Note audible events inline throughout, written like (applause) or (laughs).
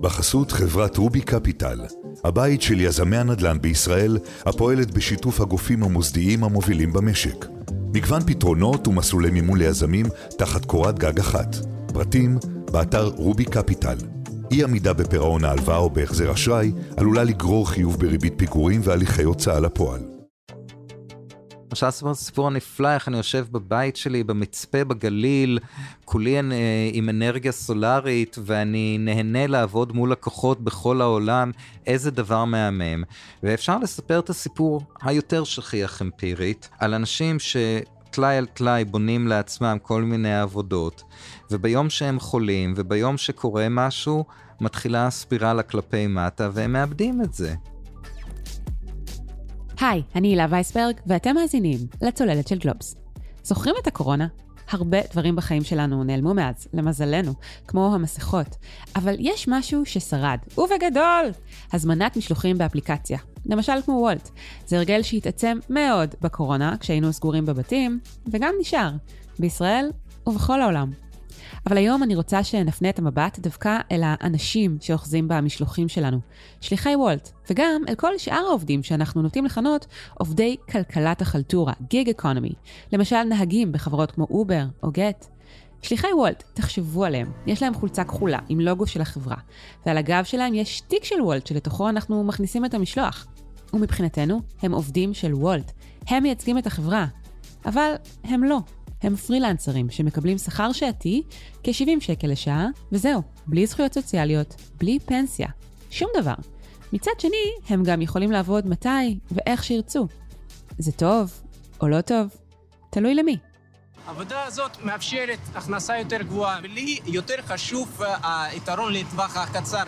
בחסות חברת רובי קפיטל, הבית של יזמי הנדל"ן בישראל, הפועלת בשיתוף הגופים המוסדיים המובילים במשק. מגוון פתרונות ומסלולי מימון ליזמים תחת קורת גג אחת. פרטים, באתר רובי קפיטל. אי עמידה בפירעון ההלוואה או בהחזר אשראי עלולה לגרור חיוב בריבית פיגורים והליכי הוצאה לפועל. אפשר לספר סיפור הנפלא איך אני יושב בבית שלי במצפה בגליל, כולי אה, עם אנרגיה סולארית ואני נהנה לעבוד מול לקוחות בכל העולם, איזה דבר מהמם. ואפשר לספר את הסיפור היותר שכיח אמפירית על אנשים ש... טלאי על טלאי בונים לעצמם כל מיני עבודות, וביום שהם חולים, וביום שקורה משהו, מתחילה הספירלה כלפי מטה, והם מאבדים את זה. היי, אני הילה וייסברג, ואתם מאזינים לצוללת של גלובס. זוכרים את הקורונה? הרבה דברים בחיים שלנו נעלמו מאז, למזלנו, כמו המסכות. אבל יש משהו ששרד, ובגדול! הזמנת משלוחים באפליקציה. למשל כמו וולט. זה הרגל שהתעצם מאוד בקורונה, כשהיינו סגורים בבתים, וגם נשאר, בישראל ובכל העולם. אבל היום אני רוצה שנפנה את המבט דווקא אל האנשים שאוחזים במשלוחים שלנו, שליחי וולט, וגם אל כל שאר העובדים שאנחנו נוטים לכנות עובדי כלכלת החלטורה, gig economy, למשל נהגים בחברות כמו אובר או גט. שליחי וולט, תחשבו עליהם, יש להם חולצה כחולה עם לוגו של החברה, ועל הגב שלהם יש תיק של וולט שלתוכו אנחנו מכניסים את המשלוח. ומבחינתנו, הם עובדים של וולט, הם מייצגים את החברה. אבל הם לא. הם פרילנסרים שמקבלים שכר שעתי כ-70 שקל לשעה, וזהו, בלי זכויות סוציאליות, בלי פנסיה, שום דבר. מצד שני, הם גם יכולים לעבוד מתי ואיך שירצו. זה טוב או לא טוב? תלוי למי. העבודה הזאת מאפשרת הכנסה יותר גבוהה, ולי יותר חשוב אה, היתרון לטווח הקצר.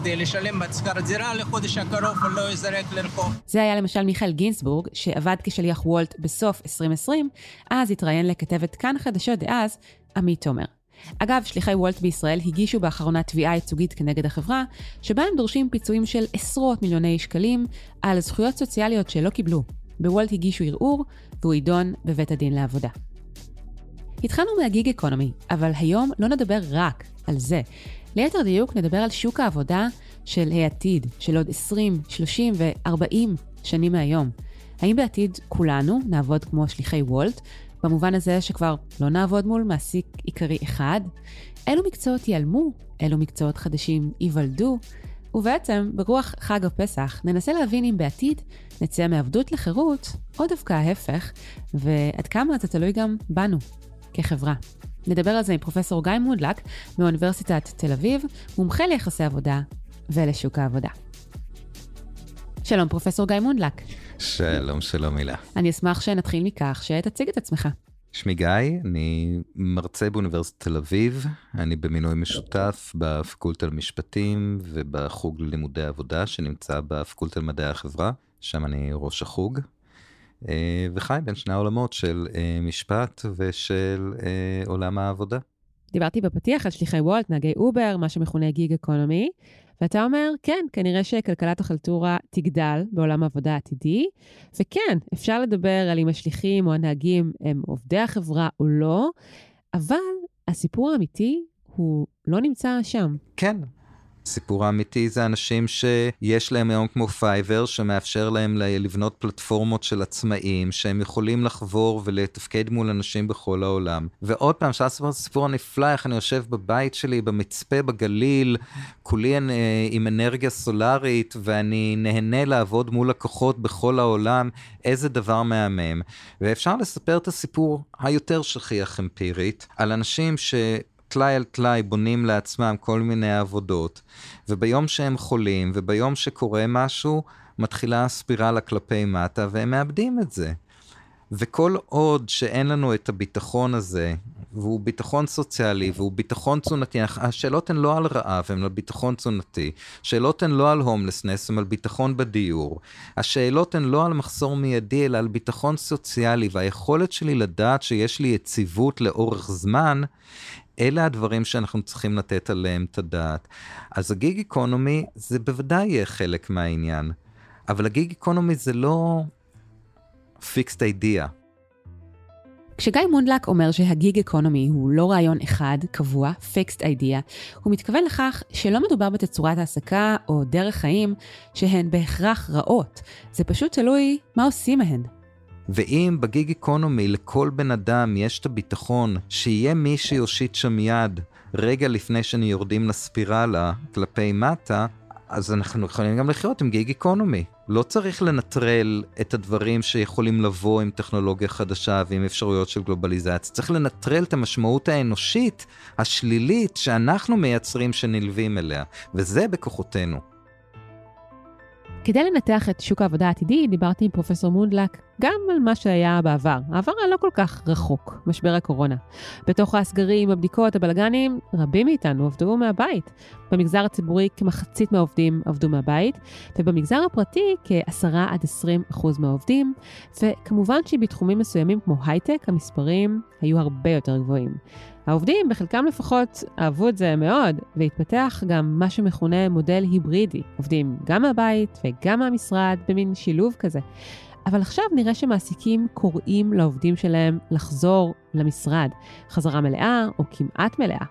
כדי לשלם את שכר דירה לחודש הקרוב ולא יזרק לרחוב. זה היה למשל מיכאל גינסבורג, שעבד כשליח וולט בסוף 2020, אז התראיין לכתבת כאן חדשות דאז, עמית תומר. אגב, שליחי וולט בישראל הגישו באחרונה תביעה ייצוגית כנגד החברה, שבה הם דורשים פיצויים של עשרות מיליוני שקלים על זכויות סוציאליות שלא קיבלו. בוולט הגישו ערעור, והוא יידון בבית הדין לעבודה. התחלנו מהגיג אקונומי, אבל היום לא נדבר רק על זה. ליתר דיוק, נדבר על שוק העבודה של העתיד, של עוד 20, 30 ו-40 שנים מהיום. האם בעתיד כולנו נעבוד כמו שליחי וולט, במובן הזה שכבר לא נעבוד מול מעסיק עיקרי אחד? אילו מקצועות ייעלמו? אילו מקצועות חדשים ייוולדו? ובעצם, ברוח חג הפסח, ננסה להבין אם בעתיד נצא מעבדות לחירות, או דווקא ההפך, ועד כמה זה תלוי גם בנו, כחברה. נדבר על זה עם פרופסור גיא מודלק מאוניברסיטת תל אביב, מומחה ליחסי עבודה ולשוק העבודה. שלום, פרופסור גיא מונדלק. שלום, שלום הילה. אני אשמח שנתחיל מכך שתציג את עצמך. שמי גיא, אני מרצה באוניברסיטת תל אביב, אני במינוי משותף בפקולטה למשפטים ובחוג ללימודי עבודה שנמצא בפקולטה למדעי החברה, שם אני ראש החוג. אה, וחי בין שני העולמות של אה, משפט ושל אה, עולם העבודה. דיברתי בפתיח על שליחי וולט, נהגי אובר, מה שמכונה gig economy, ואתה אומר, כן, כנראה שכלכלת החלטורה תגדל בעולם העבודה העתידי, וכן, אפשר לדבר על אם השליחים או הנהגים הם עובדי החברה או לא, אבל הסיפור האמיתי הוא לא נמצא שם. כן, הסיפור האמיתי זה אנשים שיש להם היום כמו פייבר, שמאפשר להם לבנות פלטפורמות של עצמאים, שהם יכולים לחבור ולתפקד מול אנשים בכל העולם. ועוד פעם, אפשר לספר את הסיפור הנפלא, איך אני יושב בבית שלי, במצפה בגליל, כולי עם אנרגיה סולארית, ואני נהנה לעבוד מול לקוחות בכל העולם, איזה דבר מהמם. ואפשר לספר את הסיפור היותר שכיח אמפירית, על אנשים ש... טלאי על טלאי בונים לעצמם כל מיני עבודות, וביום שהם חולים, וביום שקורה משהו, מתחילה הספירלה כלפי מטה, והם מאבדים את זה. וכל עוד שאין לנו את הביטחון הזה, והוא ביטחון סוציאלי והוא ביטחון תזונתי, השאלות הן לא על רעב, הן על ביטחון תזונתי. השאלות הן לא על הומלסנס, הן על ביטחון בדיור. השאלות הן לא על מחסור מיידי, אלא על ביטחון סוציאלי, והיכולת שלי לדעת שיש לי יציבות לאורך זמן, אלה הדברים שאנחנו צריכים לתת עליהם את הדעת. אז הגיג איקונומי זה בוודאי יהיה חלק מהעניין, אבל הגיג איקונומי זה לא fixed idea. כשגיא מונדלק אומר שה gig economy הוא לא רעיון אחד, קבוע, fixed idea, הוא מתכוון לכך שלא מדובר בתצורת העסקה או דרך חיים שהן בהכרח רעות, זה פשוט תלוי מה עושים מהן. ואם ב gig economy לכל בן אדם יש את הביטחון שיהיה מי שיושיט שם יד רגע לפני שאנו יורדים לספירלה כלפי מטה, אז אנחנו יכולים גם לחיות עם gig economy. לא צריך לנטרל את הדברים שיכולים לבוא עם טכנולוגיה חדשה ועם אפשרויות של גלובליזציה. צריך לנטרל את המשמעות האנושית השלילית שאנחנו מייצרים שנלווים אליה, וזה בכוחותינו. כדי לנתח את שוק העבודה העתידי, דיברתי עם פרופסור מונדלק גם על מה שהיה בעבר, העבר הלא כל כך רחוק, משבר הקורונה. בתוך הסגרים, הבדיקות, הבלגנים, רבים מאיתנו עבדו מהבית. במגזר הציבורי כמחצית מהעובדים עבדו מהבית, ובמגזר הפרטי כ-10 עד 20 אחוז מהעובדים, וכמובן שבתחומים מסוימים כמו הייטק, המספרים היו הרבה יותר גבוהים. העובדים, בחלקם לפחות, אהבו את זה מאוד, והתפתח גם מה שמכונה מודל היברידי. עובדים גם מהבית וגם מהמשרד, במין שילוב כזה. אבל עכשיו נראה שמעסיקים קוראים לעובדים שלהם לחזור למשרד, חזרה מלאה או כמעט מלאה.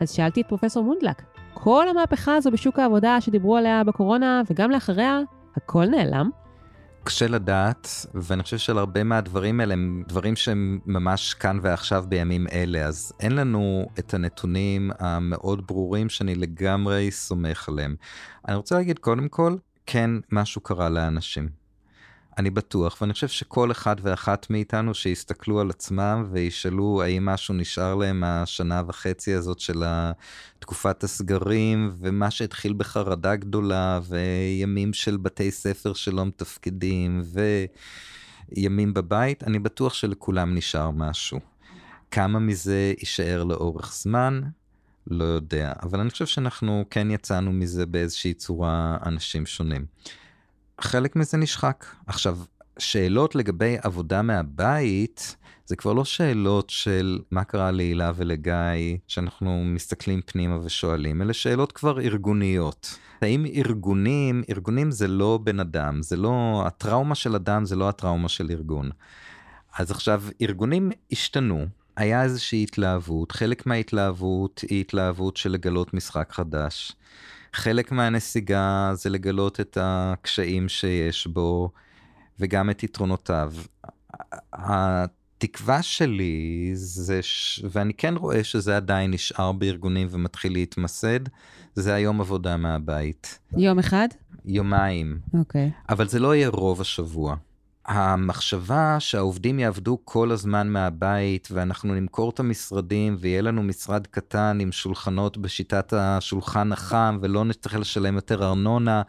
אז שאלתי את פרופסור מונדלק, כל המהפכה הזו בשוק העבודה שדיברו עליה בקורונה וגם לאחריה, הכל נעלם? קשה לדעת, ואני חושב שעל הרבה מהדברים האלה הם דברים שהם ממש כאן ועכשיו בימים אלה, אז אין לנו את הנתונים המאוד ברורים שאני לגמרי סומך עליהם. אני רוצה להגיד קודם כל, כן, משהו קרה לאנשים. אני בטוח, ואני חושב שכל אחד ואחת מאיתנו שיסתכלו על עצמם וישאלו האם משהו נשאר להם מהשנה וחצי הזאת של תקופת הסגרים, ומה שהתחיל בחרדה גדולה, וימים של בתי ספר שלא מתפקדים, וימים בבית, אני בטוח שלכולם נשאר משהו. כמה מזה יישאר לאורך זמן? לא יודע, אבל אני חושב שאנחנו כן יצאנו מזה באיזושהי צורה אנשים שונים. חלק מזה נשחק. עכשיו, שאלות לגבי עבודה מהבית, זה כבר לא שאלות של מה קרה להילה ולגיא, שאנחנו מסתכלים פנימה ושואלים, אלה שאלות כבר ארגוניות. האם ארגונים, ארגונים זה לא בן אדם, זה לא, הטראומה של אדם זה לא הטראומה של ארגון. אז עכשיו, ארגונים השתנו, היה איזושהי התלהבות, חלק מההתלהבות היא התלהבות של לגלות משחק חדש. חלק מהנסיגה זה לגלות את הקשיים שיש בו וגם את יתרונותיו. התקווה שלי זה, ש... ואני כן רואה שזה עדיין נשאר בארגונים ומתחיל להתמסד, זה היום עבודה מהבית. יום אחד? יומיים. אוקיי. Okay. אבל זה לא יהיה רוב השבוע. המחשבה שהעובדים יעבדו כל הזמן מהבית ואנחנו נמכור את המשרדים ויהיה לנו משרד קטן עם שולחנות בשיטת השולחן החם ולא נצטרך לשלם יותר ארנונה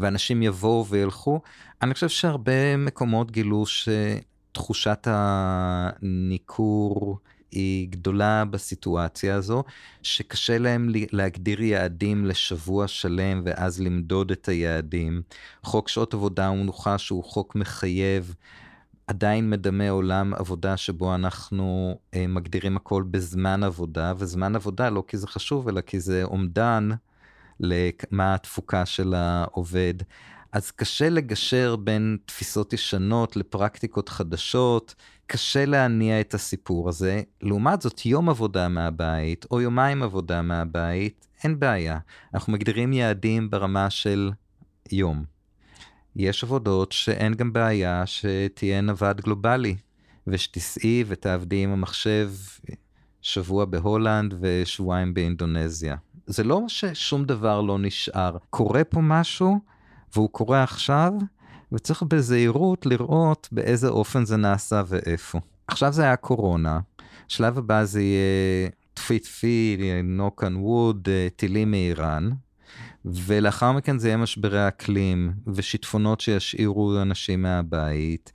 ואנשים יבואו וילכו, אני חושב שהרבה מקומות גילו שתחושת הניכור היא גדולה בסיטואציה הזו, שקשה להם להגדיר יעדים לשבוע שלם ואז למדוד את היעדים. חוק שעות עבודה ומנוחה שהוא חוק מחייב, עדיין מדמה עולם עבודה שבו אנחנו אה, מגדירים הכל בזמן עבודה, וזמן עבודה לא כי זה חשוב, אלא כי זה אומדן למה התפוקה של העובד. אז קשה לגשר בין תפיסות ישנות לפרקטיקות חדשות, קשה להניע את הסיפור הזה. לעומת זאת, יום עבודה מהבית, או יומיים עבודה מהבית, אין בעיה. אנחנו מגדירים יעדים ברמה של יום. יש עבודות שאין גם בעיה שתהיינה ועד גלובלי, ושתיסעי ותעבדי עם המחשב שבוע בהולנד ושבועיים באינדונזיה. זה לא ששום דבר לא נשאר. קורה פה משהו, והוא קורה עכשיו, וצריך בזהירות לראות באיזה אופן זה נעשה ואיפה. עכשיו זה היה קורונה, שלב הבא זה יהיה טפי טפי, נוק אנ ווד, טילים מאיראן, ולאחר מכן זה יהיה משברי אקלים ושיטפונות שישאירו אנשים מהבית.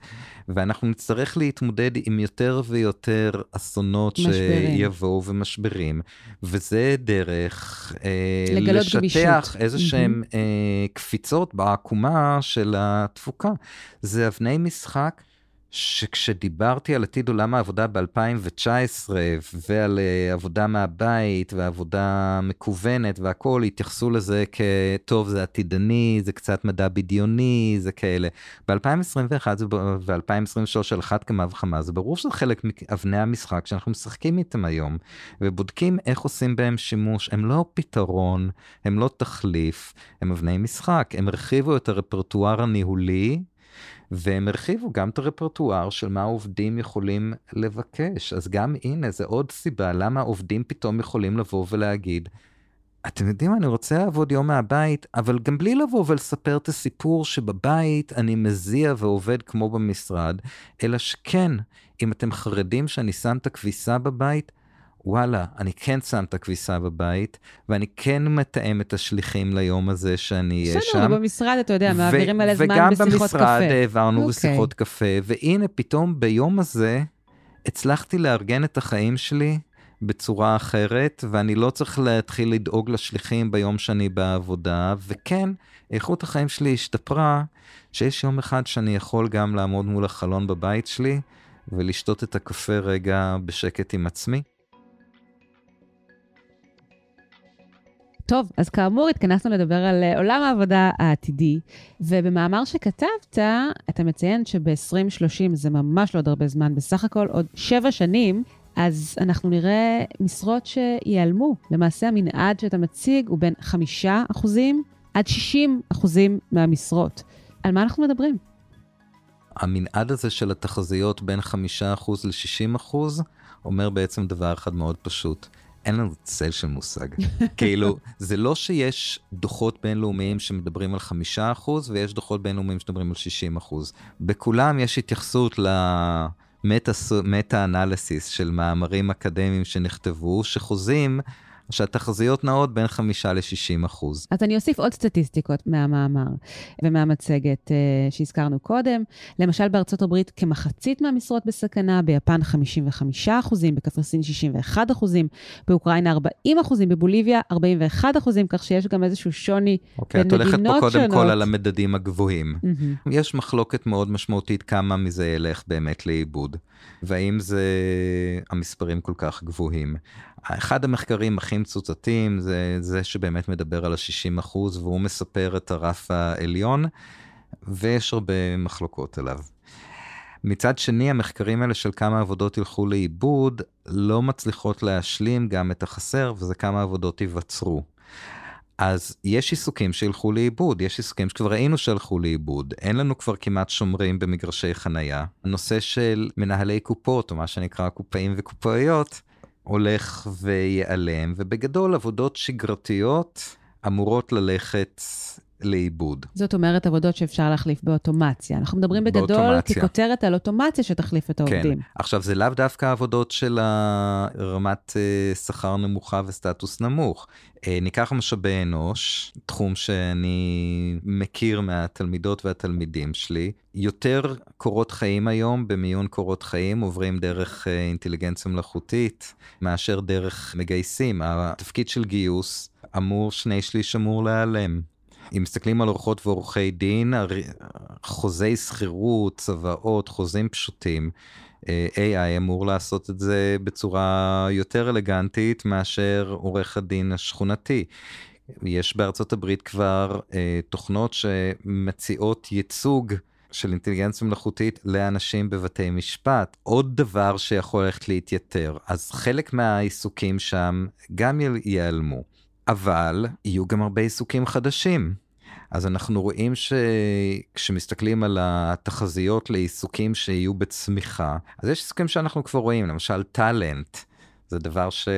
ואנחנו נצטרך להתמודד עם יותר ויותר אסונות משברים. שיבואו ומשברים, וזה דרך אה, לשטח איזה שהם mm-hmm. אה, קפיצות בעקומה של התפוקה. זה אבני משחק שכשדיברתי על עתיד עולם העבודה ב-2019 ועל uh, עבודה מהבית ועבודה מקוונת והכול, התייחסו לזה כטוב, זה עתידני, זה קצת מדע בדיוני, זה כאלה. ב-2021 ו-2023 על אחת כמה וכמה, זה ברור שזה חלק מאבני המשחק שאנחנו משחקים איתם היום, ובודקים איך עושים בהם שימוש. הם לא פתרון, הם לא תחליף, הם אבני משחק. הם הרחיבו את הרפרטואר הניהולי. והם הרחיבו גם את הרפרטואר של מה עובדים יכולים לבקש. אז גם הנה, זה עוד סיבה למה עובדים פתאום יכולים לבוא ולהגיד, אתם יודעים, אני רוצה לעבוד יום מהבית, אבל גם בלי לבוא ולספר את הסיפור שבבית אני מזיע ועובד כמו במשרד, אלא שכן, אם אתם חרדים שאני שם את הכביסה בבית, וואלה, אני כן שם את הכביסה בבית, ואני כן מתאם את השליחים ליום הזה שאני אהיה שם. בסדר, במשרד, אתה יודע, מעבירים מלא זמן בשיחות קפה. וגם במשרד העברנו okay. אוקיי. בשיחות קפה, והנה, פתאום ביום הזה הצלחתי לארגן את החיים שלי בצורה אחרת, ואני לא צריך להתחיל לדאוג לשליחים ביום שאני בעבודה, וכן, איכות החיים שלי השתפרה, שיש יום אחד שאני יכול גם לעמוד מול החלון בבית שלי, ולשתות את הקפה רגע בשקט עם עצמי. טוב, אז כאמור, התכנסנו לדבר על אה, עולם העבודה העתידי, ובמאמר שכתבת, אתה מציין שב-2030 זה ממש לא עוד הרבה זמן, בסך הכל עוד שבע שנים, אז אנחנו נראה משרות שייעלמו. למעשה המנעד שאתה מציג הוא בין 5% עד 60% מהמשרות. על מה אנחנו מדברים? המנעד הזה של התחזיות בין 5% ל-60% אומר בעצם דבר אחד מאוד פשוט. אין לנו צל של מושג. (laughs) כאילו, זה לא שיש דוחות בינלאומיים שמדברים על חמישה אחוז, ויש דוחות בינלאומיים שמדברים על שישים אחוז. בכולם יש התייחסות למטה-אנליסיס של מאמרים אקדמיים שנכתבו, שחוזים שהתחזיות נעות בין 5 ל-60 אחוז. אז אני אוסיף עוד סטטיסטיקות מהמאמר ומהמצגת uh, שהזכרנו קודם. למשל, בארצות הברית כמחצית מהמשרות בסכנה, ביפן 55 אחוזים, בקפריסין 61 אחוזים, באוקראינה 40 אחוזים, בבוליביה 41 אחוזים, כך שיש גם איזשהו שוני okay, אוקיי, בין מדינות שונות. את הולכת פה קודם כל על המדדים הגבוהים. Mm-hmm. יש מחלוקת מאוד משמעותית כמה מזה ילך באמת לאיבוד, והאם זה המספרים כל כך גבוהים. אחד המחקרים הכי מצוצתים זה זה שבאמת מדבר על ה-60 אחוז, והוא מספר את הרף העליון, ויש הרבה מחלוקות עליו. מצד שני, המחקרים האלה של כמה עבודות ילכו לאיבוד, לא מצליחות להשלים גם את החסר, וזה כמה עבודות ייווצרו. אז יש עיסוקים שילכו לאיבוד, יש עיסוקים שכבר ראינו שהלכו לאיבוד, אין לנו כבר כמעט שומרים במגרשי חנייה. הנושא של מנהלי קופות, או מה שנקרא קופאים וקופאיות, הולך וייעלם, ובגדול עבודות שגרתיות אמורות ללכת לאיבוד. זאת אומרת עבודות שאפשר להחליף באוטומציה. אנחנו מדברים בגדול באוטומציה. ככותרת על אוטומציה שתחליף את העובדים. כן. עכשיו, זה לאו דווקא עבודות של רמת אה, שכר נמוכה וסטטוס נמוך. אה, ניקח משאבי אנוש, תחום שאני מכיר מהתלמידות והתלמידים שלי. יותר קורות חיים היום במיון קורות חיים עוברים דרך אה, אינטליגנציה מלאכותית מאשר דרך מגייסים. התפקיד של גיוס אמור, שני שליש אמור להיעלם. אם מסתכלים על עורכות ועורכי דין, חוזי שכירות, צוואות, חוזים פשוטים, אה, AI אמור לעשות את זה בצורה יותר אלגנטית מאשר עורך הדין השכונתי. יש בארצות הברית כבר אה, תוכנות שמציעות ייצוג של אינטליגנציה מלאכותית לאנשים בבתי משפט. עוד דבר שיכול ללכת להתייתר. אז חלק מהעיסוקים שם גם ייעלמו. אבל יהיו גם הרבה עיסוקים חדשים. אז אנחנו רואים שכשמסתכלים על התחזיות לעיסוקים שיהיו בצמיחה, אז יש עיסוקים שאנחנו כבר רואים, למשל טאלנט, זה דבר ש...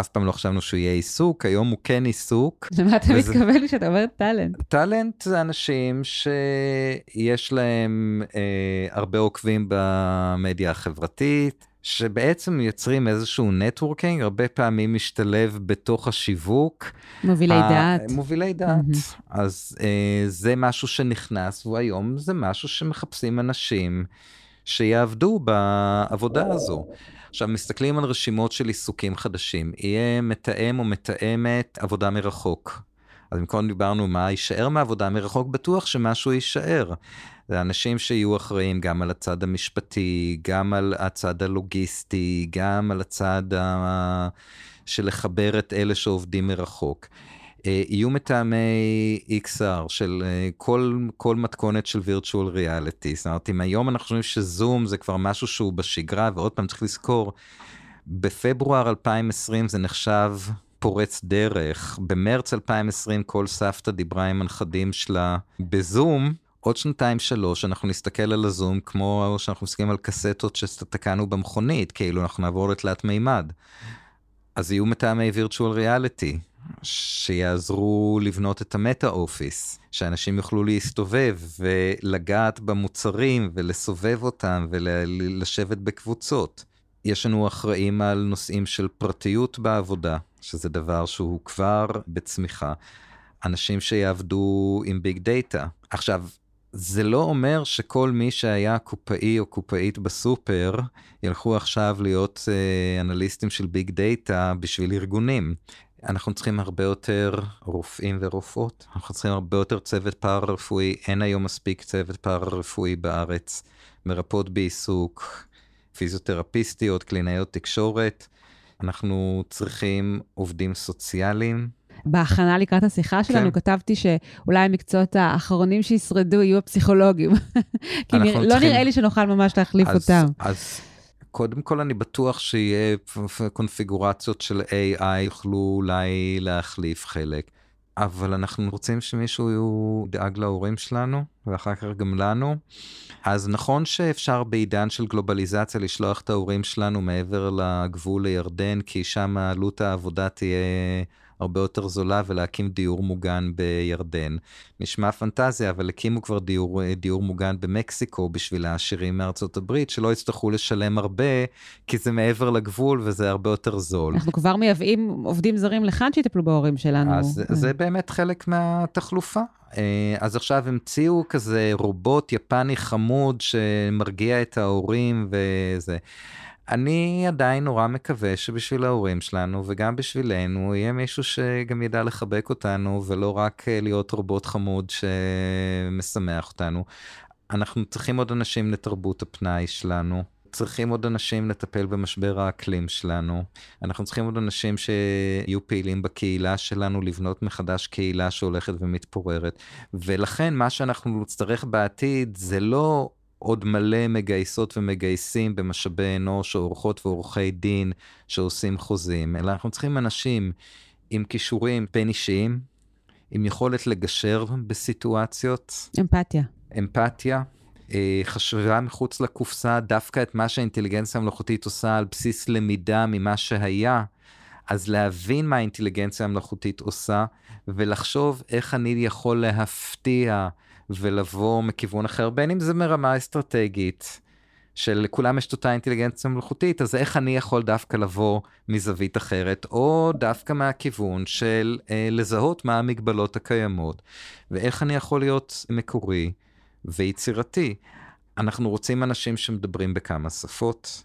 אף פעם לא חשבנו שהוא יהיה עיסוק, היום הוא כן עיסוק. למה אתה וזה... מתכוון כשאתה אומר טאלנט? טאלנט זה אנשים שיש להם אה, הרבה עוקבים במדיה החברתית, שבעצם יוצרים איזשהו networking, הרבה פעמים משתלב בתוך השיווק. מובילי ה- דעת. מובילי דעת. Mm-hmm. אז אה, זה משהו שנכנס, והיום זה משהו שמחפשים אנשים שיעבדו בעבודה הזו. עכשיו, מסתכלים על רשימות של עיסוקים חדשים. יהיה מתאם או מתאמת עבודה מרחוק. אז אם קודם דיברנו מה יישאר מעבודה מרחוק, בטוח שמשהו יישאר. זה אנשים שיהיו אחראים גם על הצד המשפטי, גם על הצד הלוגיסטי, גם על הצד ה... של לחבר את אלה שעובדים מרחוק. אה, יהיו מטעמי XR של אה, כל, כל מתכונת של virtual reality. זאת אומרת, אם היום אנחנו חושבים שזום זה כבר משהו שהוא בשגרה, ועוד פעם צריך לזכור, בפברואר 2020 זה נחשב פורץ דרך. במרץ 2020 כל סבתא דיברה עם הנכדים שלה בזום. עוד שנתיים שלוש אנחנו נסתכל על הזום כמו שאנחנו מסתכלים על קסטות שתקענו במכונית, כאילו אנחנו נעבור לתלת מימד. אז יהיו מטעמי virtual reality. שיעזרו לבנות את המטה אופיס, שאנשים יוכלו להסתובב ולגעת במוצרים ולסובב אותם ולשבת בקבוצות. יש לנו אחראים על נושאים של פרטיות בעבודה, שזה דבר שהוא כבר בצמיחה. אנשים שיעבדו עם big data. עכשיו, זה לא אומר שכל מי שהיה קופאי או קופאית בסופר ילכו עכשיו להיות אה, אנליסטים של big data בשביל ארגונים. אנחנו צריכים הרבה יותר רופאים ורופאות, אנחנו צריכים הרבה יותר צוות פארה-רפואי, אין היום מספיק צוות פארה-רפואי בארץ, מרפאות בעיסוק, פיזיותרפיסטיות, קלינאיות תקשורת, אנחנו צריכים עובדים סוציאליים. בהכנה לקראת השיחה שלנו כן. כתבתי שאולי המקצועות האחרונים שישרדו יהיו הפסיכולוגים. (laughs) כי נרא, לא צריכים... נראה לי שנוכל ממש להחליף אז, אותם. אז קודם כל אני בטוח שיהיה קונפיגורציות של AI יוכלו אולי להחליף חלק. אבל אנחנו רוצים שמישהו ידאג להורים שלנו, ואחר כך גם לנו. אז נכון שאפשר בעידן של גלובליזציה לשלוח את ההורים שלנו מעבר לגבול לירדן, כי שם עלות העבודה תהיה הרבה יותר זולה ולהקים דיור מוגן בירדן. נשמע פנטזיה, אבל הקימו כבר דיור, דיור מוגן במקסיקו בשביל העשירים מארצות הברית, שלא יצטרכו לשלם הרבה, כי זה מעבר לגבול וזה הרבה יותר זול. אנחנו כבר מייבאים עובדים זרים לכאן שיטפלו בהורים שלנו. אז זה באמת חלק מהתחלופה. אה, אז עכשיו המציאו כזה רובוט יפני חמוד שמרגיע את ההורים וזה. אני עדיין נורא מקווה שבשביל ההורים שלנו וגם בשבילנו יהיה מישהו שגם ידע לחבק אותנו ולא רק אה, להיות רובוט חמוד שמשמח אותנו. אנחנו צריכים עוד אנשים לתרבות הפנאי שלנו. צריכים עוד אנשים לטפל במשבר האקלים שלנו. אנחנו צריכים עוד אנשים שיהיו פעילים בקהילה שלנו, לבנות מחדש קהילה שהולכת ומתפוררת. ולכן מה שאנחנו נצטרך בעתיד זה לא עוד מלא מגייסות ומגייסים במשאבי אנוש או עורכות ועורכי דין שעושים חוזים, אלא אנחנו צריכים אנשים עם כישורים בין אישיים, עם יכולת לגשר בסיטואציות. אמפתיה. אמפתיה. אה, חשבה מחוץ לקופסה דווקא את מה שהאינטליגנציה המלאכותית עושה על בסיס למידה ממה שהיה, אז להבין מה האינטליגנציה המלאכותית עושה, ולחשוב איך אני יכול להפתיע ולבוא מכיוון אחר, בין אם זה מרמה אסטרטגית, שלכולם יש את אותה אינטליגנציה מלאכותית, אז איך אני יכול דווקא לבוא מזווית אחרת, או דווקא מהכיוון של אה, לזהות מה המגבלות הקיימות, ואיך אני יכול להיות מקורי ויצירתי. אנחנו רוצים אנשים שמדברים בכמה שפות,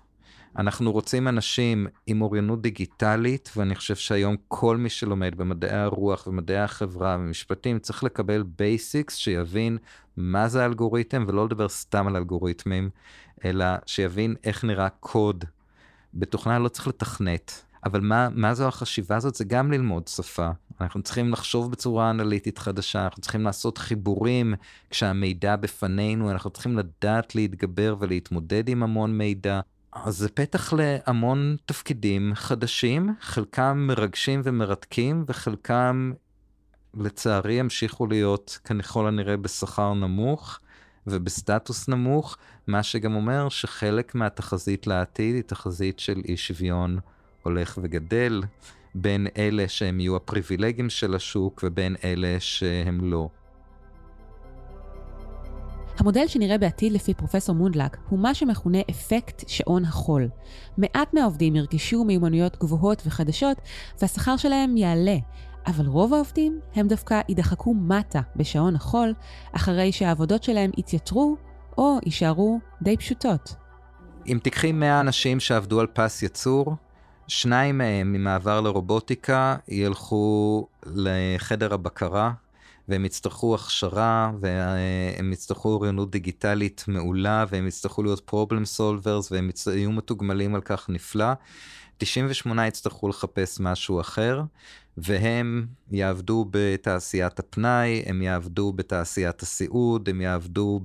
אנחנו רוצים אנשים עם אוריינות דיגיטלית, ואני חושב שהיום כל מי שלומד במדעי הרוח ומדעי החברה ומשפטים צריך לקבל basics שיבין מה זה אלגוריתם, ולא לדבר סתם על אלגוריתמים, אלא שיבין איך נראה קוד. בתוכנה לא צריך לתכנת. אבל מה, מה זו החשיבה הזאת? זה גם ללמוד שפה. אנחנו צריכים לחשוב בצורה אנליטית חדשה, אנחנו צריכים לעשות חיבורים כשהמידע בפנינו, אנחנו צריכים לדעת להתגבר ולהתמודד עם המון מידע. אז זה פתח להמון תפקידים חדשים, חלקם מרגשים ומרתקים, וחלקם לצערי ימשיכו להיות ככל הנראה בשכר נמוך ובסטטוס נמוך, מה שגם אומר שחלק מהתחזית לעתיד היא תחזית של אי שוויון הולך וגדל, בין אלה שהם יהיו הפריבילגים של השוק ובין אלה שהם לא. המודל שנראה בעתיד לפי פרופסור מונדלק הוא מה שמכונה אפקט שעון החול. מעט מהעובדים ירכשו מיומנויות גבוהות וחדשות והשכר שלהם יעלה, אבל רוב העובדים הם דווקא יידחקו מטה בשעון החול, אחרי שהעבודות שלהם יתייתרו או יישארו די פשוטות. אם תיקחי 100 אנשים שעבדו על פס יצור, שניים מהם ממעבר לרובוטיקה ילכו לחדר הבקרה והם יצטרכו הכשרה, והם יצטרכו אוריינות דיגיטלית מעולה, והם יצטרכו להיות פרובלם סולברס, והם יהיו מתוגמלים על כך נפלא. 98 יצטרכו לחפש משהו אחר, והם יעבדו בתעשיית הפנאי, הם יעבדו בתעשיית הסיעוד, הם יעבדו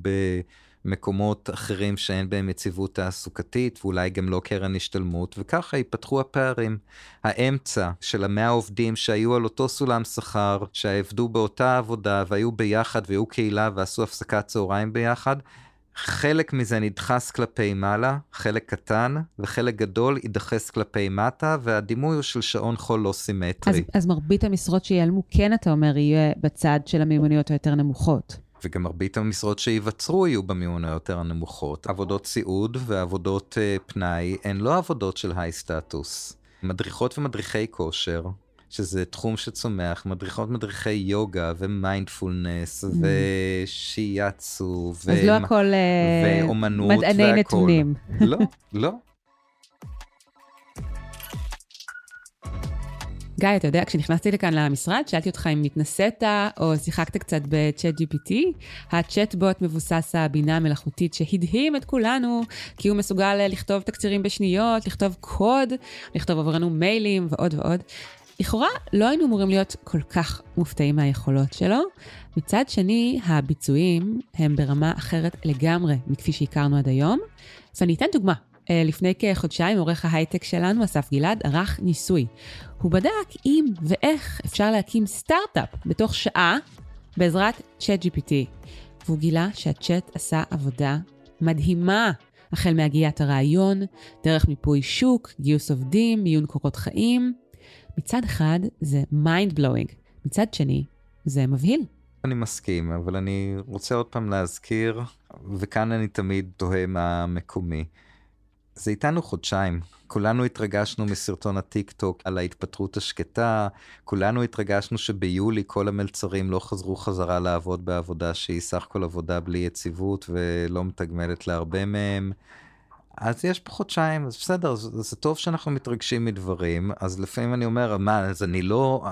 במקומות אחרים שאין בהם יציבות תעסוקתית, ואולי גם לא קרן השתלמות, וככה ייפתחו הפערים. האמצע של המאה עובדים שהיו על אותו סולם שכר, שעבדו באותה עבודה והיו ביחד והיו קהילה ועשו הפסקת צהריים ביחד, חלק מזה נדחס כלפי מעלה, חלק קטן, וחלק גדול יידחס כלפי מטה, והדימוי הוא של שעון חול לא סימטרי. אז, אז מרבית המשרות שייעלמו, כן, אתה אומר, יהיה בצד של המיומנויות היותר נמוכות. וגם מרבית המשרות שייווצרו יהיו במיומנויות היותר נמוכות. עבודות סיעוד ועבודות uh, פנאי הן לא עבודות של היי סטטוס. מדריכות ומדריכי כושר שזה תחום שצומח, מדריכות מדריכי יוגה ומיינדפולנס mm. ושיאצו. אז ו... לא הכל אה, ואומנות מדעני והכל. נתונים. לא, לא. גיא, אתה יודע, כשנכנסתי לכאן למשרד, שאלתי אותך אם התנסית או שיחקת קצת בצ'אט GPT. הצ'אטבוט מבוסס הבינה המלאכותית שהדהים את כולנו, כי הוא מסוגל לכתוב תקצירים בשניות, לכתוב קוד, לכתוב עבורנו מיילים ועוד ועוד. לכאורה לא היינו אמורים להיות כל כך מופתעים מהיכולות שלו. מצד שני, הביצועים הם ברמה אחרת לגמרי מכפי שהכרנו עד היום. ואני אתן דוגמה. לפני כחודשיים עורך ההייטק שלנו, אסף גלעד, ערך ניסוי. הוא בדק אם ואיך אפשר להקים סטארט-אפ בתוך שעה בעזרת צ'אט GPT. והוא גילה שהצ'אט עשה עבודה מדהימה. החל מהגיית הרעיון, דרך מיפוי שוק, גיוס עובדים, מיון קורות חיים. מצד אחד זה mind blowing, מצד שני זה מבהיל. אני מסכים, אבל אני רוצה עוד פעם להזכיר, וכאן אני תמיד תוהה מה מקומי. זה איתנו חודשיים. כולנו התרגשנו מסרטון הטיק טוק על ההתפטרות השקטה, כולנו התרגשנו שביולי כל המלצרים לא חזרו חזרה לעבוד בעבודה שהיא סך הכל עבודה בלי יציבות ולא מתגמלת להרבה מהם. אז יש פה חודשיים, אז בסדר, זה, זה טוב שאנחנו מתרגשים מדברים, אז לפעמים אני אומר, מה, אז אני לא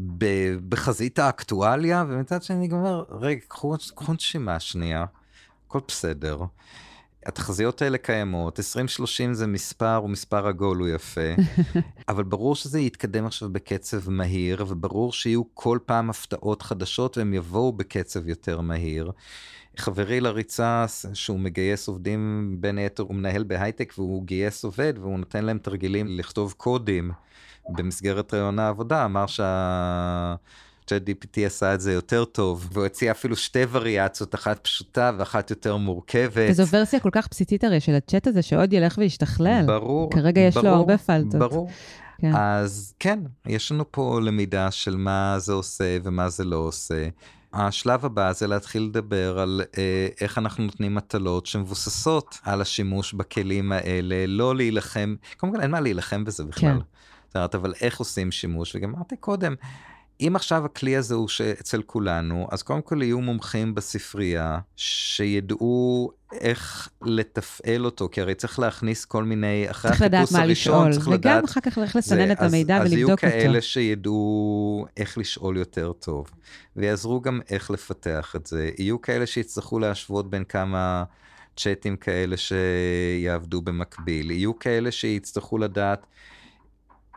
ב, בחזית האקטואליה, ומצד שני אני אומר, רגע, קחו נשימה שנייה, הכל בסדר. התחזיות האלה קיימות, 2030 זה מספר, הוא מספר עגול, הוא יפה, (laughs) אבל ברור שזה יתקדם עכשיו בקצב מהיר, וברור שיהיו כל פעם הפתעות חדשות והם יבואו בקצב יותר מהיר. חברי לריצה, שהוא מגייס עובדים, בין היתר הוא מנהל בהייטק והוא גייס עובד והוא נותן להם תרגילים לכתוב קודים במסגרת רעיון העבודה, אמר שה... צ'אט GPT עשה את זה יותר טוב, והוא הציע אפילו שתי וריאציות, אחת פשוטה ואחת יותר מורכבת. וזו ורסיה כל כך בסיסית הרי של הצ'אט הזה, שעוד ילך וישתכלל. ברור. כרגע יש ברור, לו הרבה פלטות. ברור. כן. אז כן, יש לנו פה למידה של מה זה עושה ומה זה לא עושה. השלב הבא זה להתחיל לדבר על אה, איך אנחנו נותנים מטלות שמבוססות על השימוש בכלים האלה, לא להילחם, קודם כל אין מה להילחם בזה בכלל. כן. זאת אומרת, אבל איך עושים שימוש, וגם אמרתי קודם, אם עכשיו הכלי הזה הוא שאצל כולנו, אז קודם כל יהיו מומחים בספרייה שידעו איך לתפעל אותו, כי הרי צריך להכניס כל מיני, אחרי החיפוש הראשון, צריך לדעת מה לשאול, וגם אחר כך איך לסנן את המידע אז, ולבדוק אותו. אז יהיו כאלה שידעו איך לשאול יותר טוב, ויעזרו גם איך לפתח את זה. יהיו כאלה שיצטרכו להשוות בין כמה... צ'אטים כאלה שיעבדו במקביל, יהיו כאלה שיצטרכו לדעת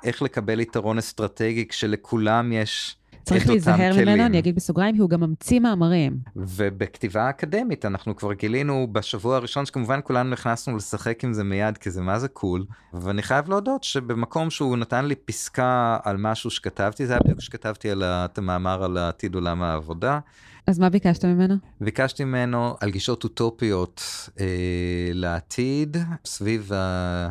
איך לקבל יתרון אסטרטגי כשלכולם יש צריך להיזהר ממנו, אני אגיד בסוגריים, כי הוא גם ממציא מאמרים. ובכתיבה אקדמית אנחנו כבר גילינו בשבוע הראשון שכמובן כולנו נכנסנו לשחק עם זה מיד כי זה מה זה קול ואני חייב להודות שבמקום שהוא נתן לי פסקה על משהו שכתבתי זה היה בדיוק שכתבתי על המאמר על עתיד עולם העבודה. אז מה ביקשת ממנו? ביקשתי ממנו על גישות אוטופיות אה, לעתיד סביב ה...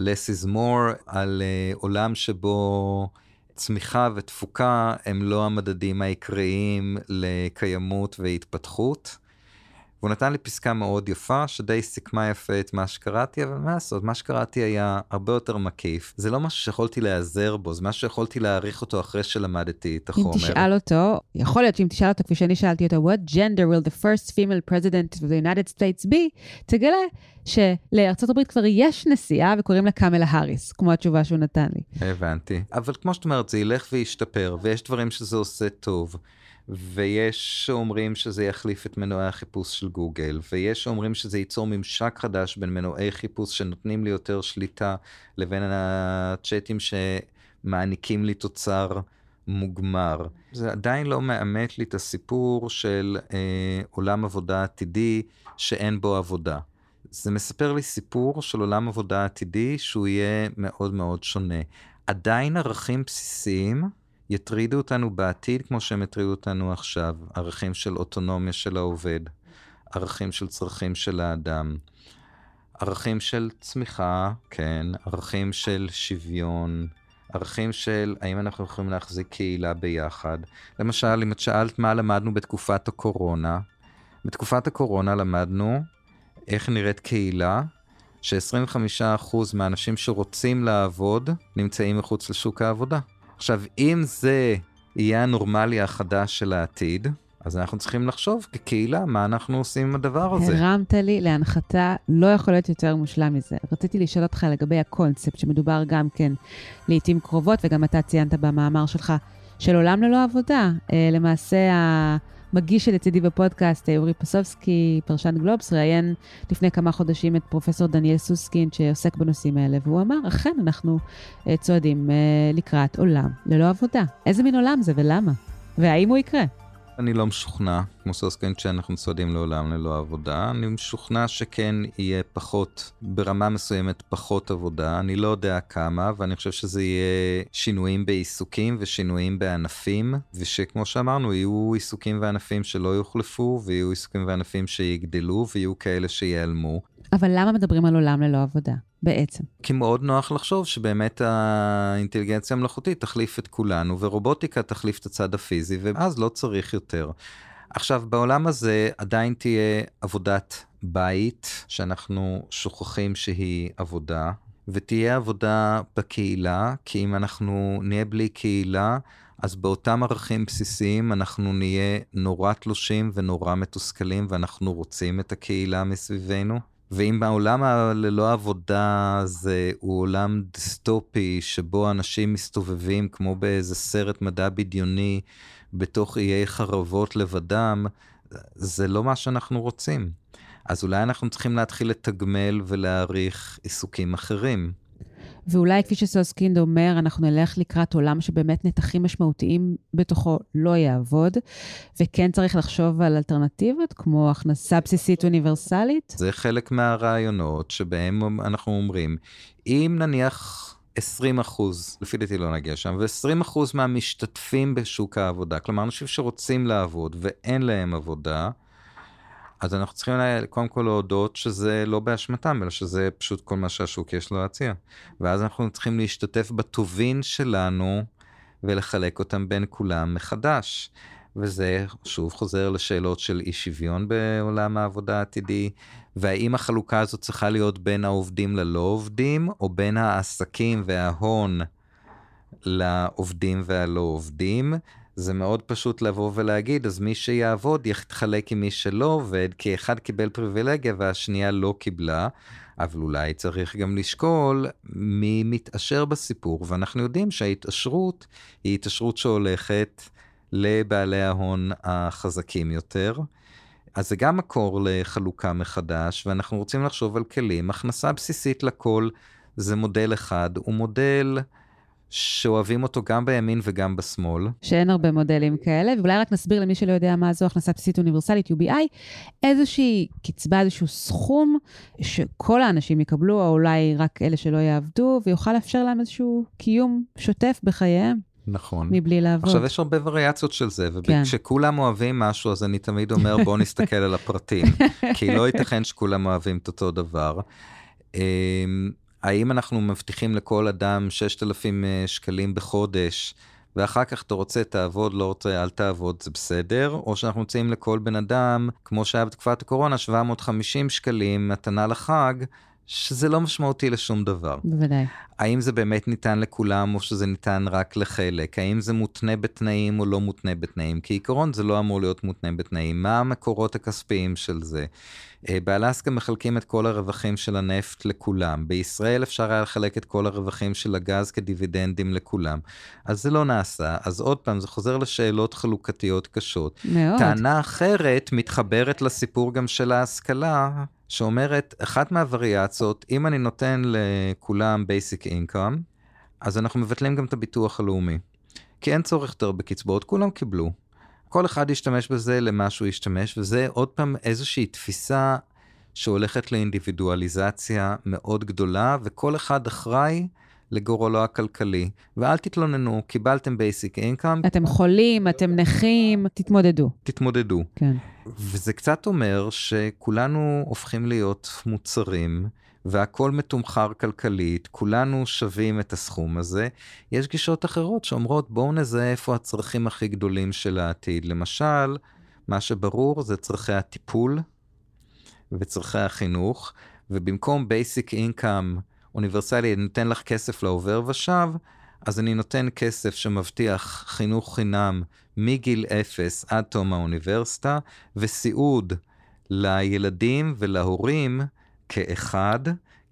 less is more על uh, עולם שבו צמיחה ותפוקה הם לא המדדים העיקריים לקיימות והתפתחות. והוא נתן לי פסקה מאוד יפה, שדי סיכמה יפה את מה שקראתי, אבל מה לעשות, מה שקראתי היה הרבה יותר מקיף. זה לא משהו שיכולתי להיעזר בו, זה משהו שיכולתי להעריך אותו אחרי שלמדתי את החומר. אם תשאל אותו, יכול להיות שאם תשאל אותו, כפי שאני שאלתי אותו, what gender will the first female president of the United States be, תגלה שלארצות הברית כבר יש נשיאה וקוראים לה קמלה האריס, כמו התשובה שהוא נתן לי. הבנתי. אבל כמו שאת אומרת, זה ילך וישתפר, ויש דברים שזה עושה טוב. ויש שאומרים שזה יחליף את מנועי החיפוש של גוגל, ויש שאומרים שזה ייצור ממשק חדש בין מנועי חיפוש שנותנים לי יותר שליטה לבין הצ'אטים שמעניקים לי תוצר מוגמר. זה עדיין לא מאמת לי את הסיפור של אה, עולם עבודה עתידי שאין בו עבודה. זה מספר לי סיפור של עולם עבודה עתידי שהוא יהיה מאוד מאוד שונה. עדיין ערכים בסיסיים יטרידו אותנו בעתיד כמו שהם יטרידו אותנו עכשיו. ערכים של אוטונומיה של העובד, ערכים של צרכים של האדם, ערכים של צמיחה, כן, ערכים של שוויון, ערכים של האם אנחנו יכולים להחזיק קהילה ביחד. למשל, אם את שאלת מה למדנו בתקופת הקורונה, בתקופת הקורונה למדנו איך נראית קהילה, ש-25% מהאנשים שרוצים לעבוד נמצאים מחוץ לשוק העבודה. עכשיו, אם זה יהיה הנורמלי החדש של העתיד, אז אנחנו צריכים לחשוב כקהילה מה אנחנו עושים עם הדבר הזה. הרמת לי להנחתה, לא יכול להיות יותר מושלם מזה. רציתי לשאול אותך לגבי הקונספט, שמדובר גם כן לעיתים קרובות, וגם אתה ציינת במאמר שלך, של עולם ללא עבודה. אה, למעשה, המגיש שלצידי בפודקאסט, אורי פסובסקי, פרשן גלובס, ראיין לפני כמה חודשים את פרופסור דניאל סוסקין, שעוסק בנושאים האלה, והוא אמר, אכן, אנחנו אה, צועדים אה, לקראת עולם ללא עבודה. איזה מין עולם זה ולמה? והאם הוא יקרה? אני לא משוכנע, כמו סוסקין, שאנחנו צועדים לעולם ללא עבודה. אני משוכנע שכן יהיה פחות, ברמה מסוימת פחות עבודה. אני לא יודע כמה, ואני חושב שזה יהיה שינויים בעיסוקים ושינויים בענפים, ושכמו שאמרנו, יהיו עיסוקים וענפים שלא יוחלפו, ויהיו עיסוקים וענפים שיגדלו, ויהיו כאלה שייעלמו. אבל למה מדברים על עולם ללא עבודה? בעצם. כי מאוד נוח לחשוב שבאמת האינטליגנציה המלאכותית תחליף את כולנו, ורובוטיקה תחליף את הצד הפיזי, ואז לא צריך יותר. עכשיו, בעולם הזה עדיין תהיה עבודת בית, שאנחנו שוכחים שהיא עבודה, ותהיה עבודה בקהילה, כי אם אנחנו נהיה בלי קהילה, אז באותם ערכים בסיסיים אנחנו נהיה נורא תלושים ונורא מתוסכלים, ואנחנו רוצים את הקהילה מסביבנו. ואם העולם ללא עבודה זה הוא עולם דיסטופי שבו אנשים מסתובבים כמו באיזה סרט מדע בדיוני בתוך איי חרבות לבדם, זה לא מה שאנחנו רוצים. אז אולי אנחנו צריכים להתחיל לתגמל ולהעריך עיסוקים אחרים. ואולי, כפי שסוסקינד אומר, אנחנו נלך לקראת עולם שבאמת נתחים משמעותיים בתוכו לא יעבוד, וכן צריך לחשוב על אלטרנטיבות, כמו הכנסה בסיסית אוניברסלית. זה חלק מהרעיונות שבהם אנחנו אומרים, אם נניח 20 אחוז, לפי דעתי לא נגיע שם, ו-20 אחוז מהמשתתפים בשוק העבודה, כלומר אנשים שרוצים לעבוד ואין להם עבודה, אז אנחנו צריכים קודם כל להודות שזה לא באשמתם, אלא שזה פשוט כל מה שהשוק יש לו להציע. ואז אנחנו צריכים להשתתף בטובין שלנו ולחלק אותם בין כולם מחדש. וזה שוב חוזר לשאלות של אי שוויון בעולם העבודה העתידי, והאם החלוקה הזאת צריכה להיות בין העובדים ללא עובדים, או בין העסקים וההון לעובדים והלא עובדים. זה מאוד פשוט לבוא ולהגיד, אז מי שיעבוד יתחלק עם מי שלא עובד, כי אחד קיבל פריבילגיה והשנייה לא קיבלה, אבל אולי צריך גם לשקול מי מתעשר בסיפור, ואנחנו יודעים שההתעשרות היא התעשרות שהולכת לבעלי ההון החזקים יותר. אז זה גם מקור לחלוקה מחדש, ואנחנו רוצים לחשוב על כלים. הכנסה בסיסית לכל זה מודל אחד, הוא מודל... שאוהבים אותו גם בימין וגם בשמאל. שאין הרבה מודלים כאלה, ואולי רק נסביר למי שלא יודע מה זו הכנסה בסיסית אוניברסלית, UBI, איזושהי קצבה, איזשהו סכום שכל האנשים יקבלו, או אולי רק אלה שלא יעבדו, ויוכל לאפשר להם איזשהו קיום שוטף בחייהם. נכון. מבלי לעבוד. עכשיו, יש הרבה וריאציות של זה, וכשכולם כן. אוהבים משהו, אז אני תמיד אומר, בואו נסתכל על הפרטים, (laughs) כי לא ייתכן שכולם אוהבים את אותו דבר. האם אנחנו מבטיחים לכל אדם 6,000 אה, שקלים בחודש, ואחר כך אתה רוצה, תעבוד, לא רוצה, אל תעבוד, זה בסדר? או שאנחנו מציעים לכל בן אדם, כמו שהיה בתקופת הקורונה, 750 שקלים, מתנה לחג, שזה לא משמעותי לשום דבר. בוודאי. האם זה באמת ניתן לכולם או שזה ניתן רק לחלק? האם זה מותנה בתנאים או לא מותנה בתנאים? כעיקרון זה לא אמור להיות מותנה בתנאים. מה המקורות הכספיים של זה? אה, באלסקה מחלקים את כל הרווחים של הנפט לכולם. בישראל אפשר היה לחלק את כל הרווחים של הגז כדיבידנדים לכולם. אז זה לא נעשה. אז עוד פעם, זה חוזר לשאלות חלוקתיות קשות. מאוד. טענה אחרת מתחברת לסיפור גם של ההשכלה, שאומרת, אחת מהווריאציות, אם אני נותן לכולם basic income, אז אנחנו מבטלים גם את הביטוח הלאומי. כי אין צורך יותר בקצבאות, כולם קיבלו. כל אחד ישתמש בזה למה שהוא ישתמש, וזה עוד פעם איזושהי תפיסה שהולכת לאינדיבידואליזציה מאוד גדולה, וכל אחד אחראי לגורלו הכלכלי. ואל תתלוננו, קיבלתם basic income, אתם חולים, אתם נכים, תתמודדו. תתמודדו. כן. וזה קצת אומר שכולנו הופכים להיות מוצרים, והכל מתומחר כלכלית, כולנו שווים את הסכום הזה. יש גישות אחרות שאומרות, בואו נזהה איפה הצרכים הכי גדולים של העתיד. למשל, מה שברור זה צרכי הטיפול וצרכי החינוך, ובמקום basic income אוניברסלי, אני נותן לך כסף לעובר ושב, אז אני נותן כסף שמבטיח חינוך חינם מגיל אפס עד תום האוניברסיטה, וסיעוד לילדים ולהורים כאחד,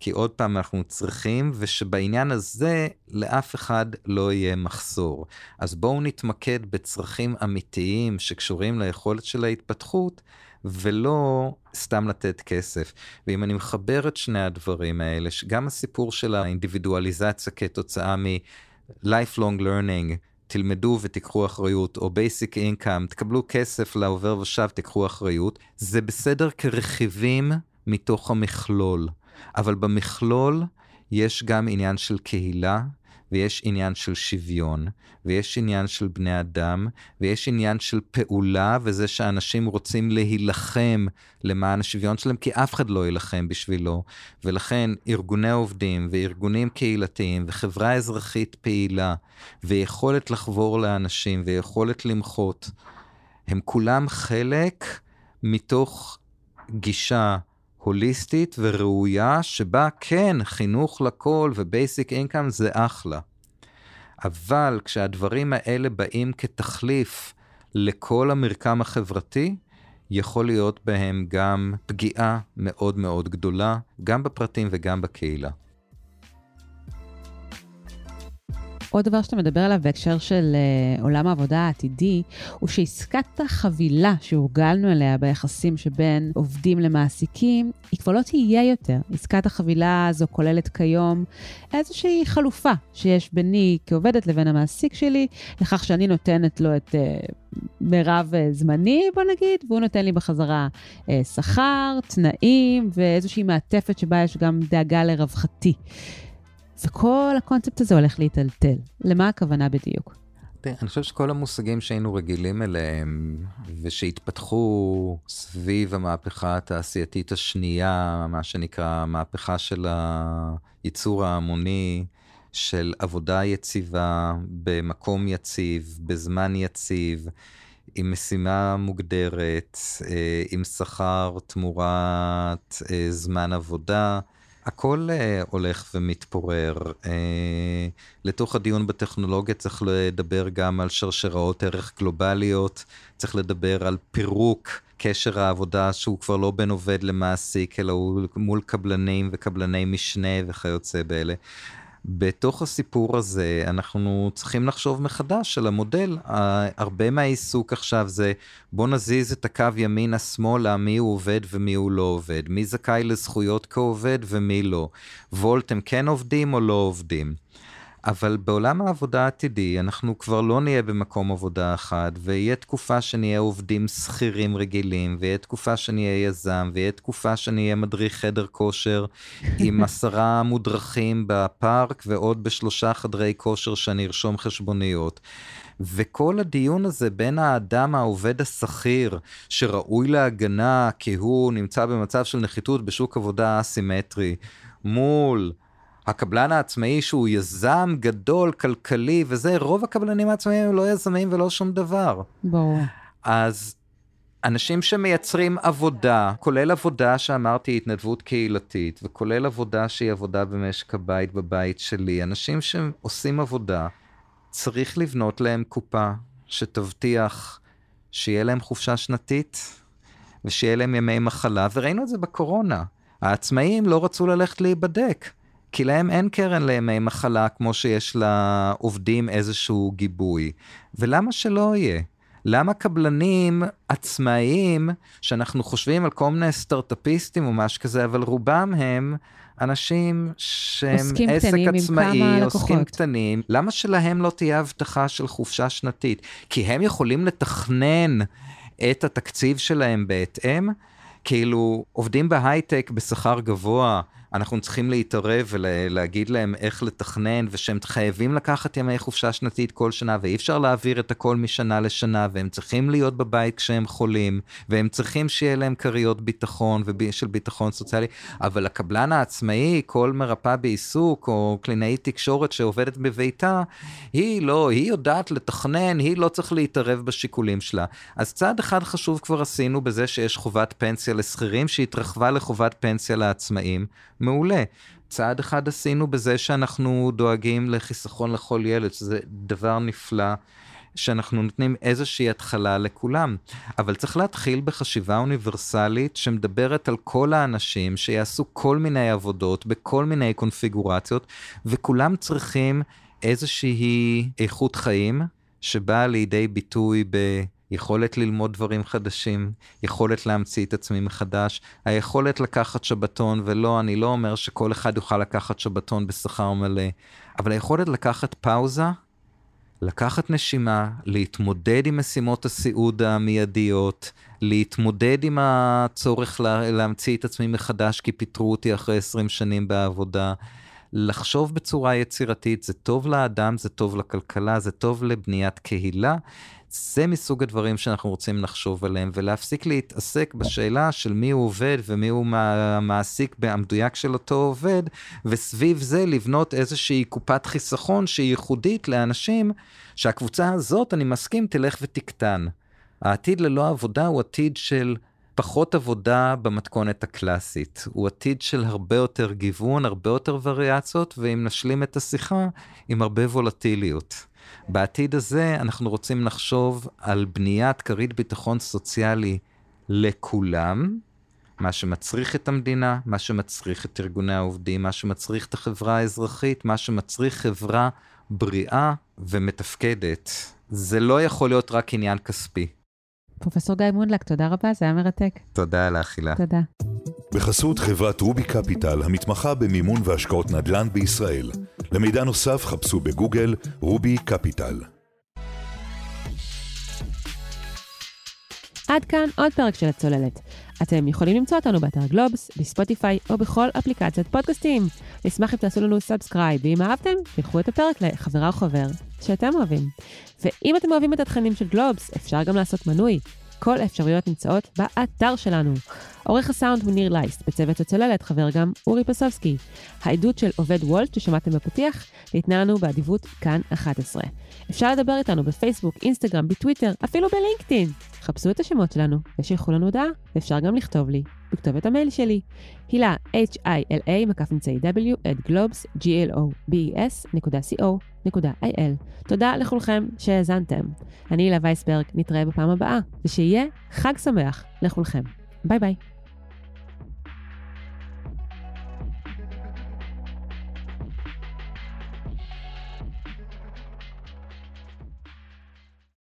כי עוד פעם אנחנו צריכים, ושבעניין הזה לאף אחד לא יהיה מחסור. אז בואו נתמקד בצרכים אמיתיים שקשורים ליכולת של ההתפתחות, ולא סתם לתת כסף. ואם אני מחבר את שני הדברים האלה, גם הסיפור של האינדיבידואליזציה כתוצאה מ-lifelong learning, תלמדו ותיקחו אחריות, או basic income, תקבלו כסף לעובר ושב, תיקחו אחריות, זה בסדר כרכיבים מתוך המכלול. אבל במכלול יש גם עניין של קהילה, ויש עניין של שוויון, ויש עניין של בני אדם, ויש עניין של פעולה, וזה שאנשים רוצים להילחם למען השוויון שלהם, כי אף אחד לא יילחם בשבילו. ולכן ארגוני עובדים וארגונים קהילתיים וחברה אזרחית פעילה, ויכולת לחבור לאנשים ויכולת למחות, הם כולם חלק מתוך גישה הוליסטית וראויה, שבה כן, חינוך לכל ובייסיק אינקאם זה אחלה. אבל כשהדברים האלה באים כתחליף לכל המרקם החברתי, יכול להיות בהם גם פגיעה מאוד מאוד גדולה, גם בפרטים וגם בקהילה. עוד דבר שאתה מדבר עליו בהקשר של uh, עולם העבודה העתידי, הוא שעסקת החבילה שהורגלנו אליה ביחסים שבין עובדים למעסיקים, היא כבר לא תהיה יותר. עסקת החבילה הזו כוללת כיום איזושהי חלופה שיש ביני כעובדת לבין המעסיק שלי, לכך שאני נותנת לו את uh, מירב uh, זמני, בוא נגיד, והוא נותן לי בחזרה שכר, תנאים ואיזושהי מעטפת שבה יש גם דאגה לרווחתי. וכל הקונספט הזה הולך להיטלטל. למה הכוונה בדיוק? אני חושב שכל המושגים שהיינו רגילים אליהם ושהתפתחו סביב המהפכה התעשייתית השנייה, מה שנקרא המהפכה של הייצור ההמוני, של עבודה יציבה, במקום יציב, בזמן יציב, עם משימה מוגדרת, אה, עם שכר תמורת אה, זמן עבודה. הכל uh, הולך ומתפורר. Uh, לתוך הדיון בטכנולוגיה צריך לדבר גם על שרשראות ערך גלובליות, צריך לדבר על פירוק קשר העבודה שהוא כבר לא בין עובד למעסיק, אלא הוא מול קבלנים וקבלני משנה וכיוצא באלה. בתוך הסיפור הזה אנחנו צריכים לחשוב מחדש על המודל. הרבה מהעיסוק עכשיו זה בוא נזיז את הקו ימינה-שמאלה, מי הוא עובד ומי הוא לא עובד, מי זכאי לזכויות כעובד ומי לא. וולט הם כן עובדים או לא עובדים. אבל בעולם העבודה העתידי אנחנו כבר לא נהיה במקום עבודה אחד, ויהיה תקופה שנהיה עובדים שכירים רגילים, ויהיה תקופה שנהיה יזם, ויהיה תקופה שנהיה מדריך חדר כושר עם (laughs) עשרה מודרכים בפארק ועוד בשלושה חדרי כושר שאני ארשום חשבוניות. וכל הדיון הזה בין האדם העובד השכיר, שראוי להגנה כי הוא נמצא במצב של נחיתות בשוק עבודה אסימטרי, מול הקבלן העצמאי שהוא יזם גדול, כלכלי וזה, רוב הקבלנים העצמאיים הם לא יזמים ולא שום דבר. ברור. אז אנשים שמייצרים עבודה, כולל עבודה שאמרתי התנדבות קהילתית, וכולל עבודה שהיא עבודה במשק הבית בבית שלי, אנשים שעושים עבודה, צריך לבנות להם קופה שתבטיח שיהיה להם חופשה שנתית ושיהיה להם ימי מחלה, וראינו את זה בקורונה. העצמאים לא רצו ללכת להיבדק, כי להם אין קרן לימי מחלה כמו שיש לעובדים איזשהו גיבוי. ולמה שלא יהיה? למה קבלנים עצמאיים, שאנחנו חושבים על כל מיני סטארט-אפיסטים או משהו כזה, אבל רובם הם אנשים שהם עסק עצמאי, עוסקים קטנים, למה שלהם לא תהיה הבטחה של חופשה שנתית? כי הם יכולים לתכנן את התקציב שלהם בהתאם. כאילו, עובדים בהייטק בשכר גבוה, אנחנו צריכים להתערב ולהגיד להם איך לתכנן, ושהם חייבים לקחת ימי חופשה שנתית כל שנה, ואי אפשר להעביר את הכל משנה לשנה, והם צריכים להיות בבית כשהם חולים, והם צריכים שיהיה להם כריות ביטחון ושל ביטחון סוציאלי, אבל הקבלן העצמאי, כל מרפאה בעיסוק, או קלינאית תקשורת שעובדת בביתה, היא לא, היא יודעת לתכנן, היא לא צריך להתערב בשיקולים שלה. אז צעד אחד חשוב כבר עשינו בזה שיש חובת פנסיה לשכירים, שהתרחבה לחובת פנסיה לעצמאים. מעולה. צעד אחד עשינו בזה שאנחנו דואגים לחיסכון לכל ילד, שזה דבר נפלא. שאנחנו נותנים איזושהי התחלה לכולם. אבל צריך להתחיל בחשיבה אוניברסלית שמדברת על כל האנשים שיעשו כל מיני עבודות בכל מיני קונפיגורציות, וכולם צריכים איזושהי איכות חיים שבאה לידי ביטוי ב... יכולת ללמוד דברים חדשים, יכולת להמציא את עצמי מחדש, היכולת לקחת שבתון, ולא, אני לא אומר שכל אחד יוכל לקחת שבתון בשכר מלא, אבל היכולת לקחת פאוזה, לקחת נשימה, להתמודד עם משימות הסיעוד המיידיות, להתמודד עם הצורך לה, להמציא את עצמי מחדש כי פיטרו אותי אחרי 20 שנים בעבודה, לחשוב בצורה יצירתית, זה טוב לאדם, זה טוב לכלכלה, זה טוב לבניית קהילה, זה מסוג הדברים שאנחנו רוצים לחשוב עליהם, ולהפסיק להתעסק בשאלה של מי הוא עובד ומי הוא המעסיק המדויק של אותו עובד, וסביב זה לבנות איזושהי קופת חיסכון שהיא ייחודית לאנשים, שהקבוצה הזאת, אני מסכים, תלך ותקטן. העתיד ללא עבודה הוא עתיד של פחות עבודה במתכונת הקלאסית. הוא עתיד של הרבה יותר גיוון, הרבה יותר וריאציות, ואם נשלים את השיחה, עם הרבה וולטיליות. בעתיד הזה אנחנו רוצים לחשוב על בניית כרית ביטחון סוציאלי לכולם, מה שמצריך את המדינה, מה שמצריך את ארגוני העובדים, מה שמצריך את החברה האזרחית, מה שמצריך חברה בריאה ומתפקדת. זה לא יכול להיות רק עניין כספי. פרופסור גיא מונדלק, תודה רבה, זה היה מרתק. תודה על האכילה. תודה. בחסות חברת רובי קפיטל, המתמחה במימון והשקעות נדל"ן בישראל. למידע נוסף חפשו בגוגל רובי קפיטל. עד כאן עוד פרק של הצוללת. אתם יכולים למצוא אותנו באתר גלובס, בספוטיפיי או בכל אפליקציית פודקאסטים. נשמח אם תעשו לנו subscribe, ואם אהבתם, תשלחו את הפרק לחברה או חבר שאתם אוהבים. ואם אתם אוהבים את התכנים של גלובס, אפשר גם לעשות מנוי. כל האפשרויות נמצאות באתר שלנו. עורך הסאונד הוא ניר לייסט, בצוות הצוללת חבר גם אורי פסובסקי. העדות של עובד וולט ששמעתם בפתיח ניתנה לנו באדיבות כאן 11. אפשר לדבר איתנו בפייסבוק, אינסטגרם, בטוויטר, אפילו בלינקדאין. חפשו את השמות שלנו ושילחו לנו הודעה, ואפשר גם לכתוב לי בכתובת המייל שלי. הילה, h-i-l-a, מקף אמצעי w, at globes, g-l-o-b-e-s, נקודה co.il. תודה לכולכם שהאזנתם. אני הילה וייסברג, נתראה בפעם הבאה, ושיהיה חג שמח לכולכם. ביי ביי.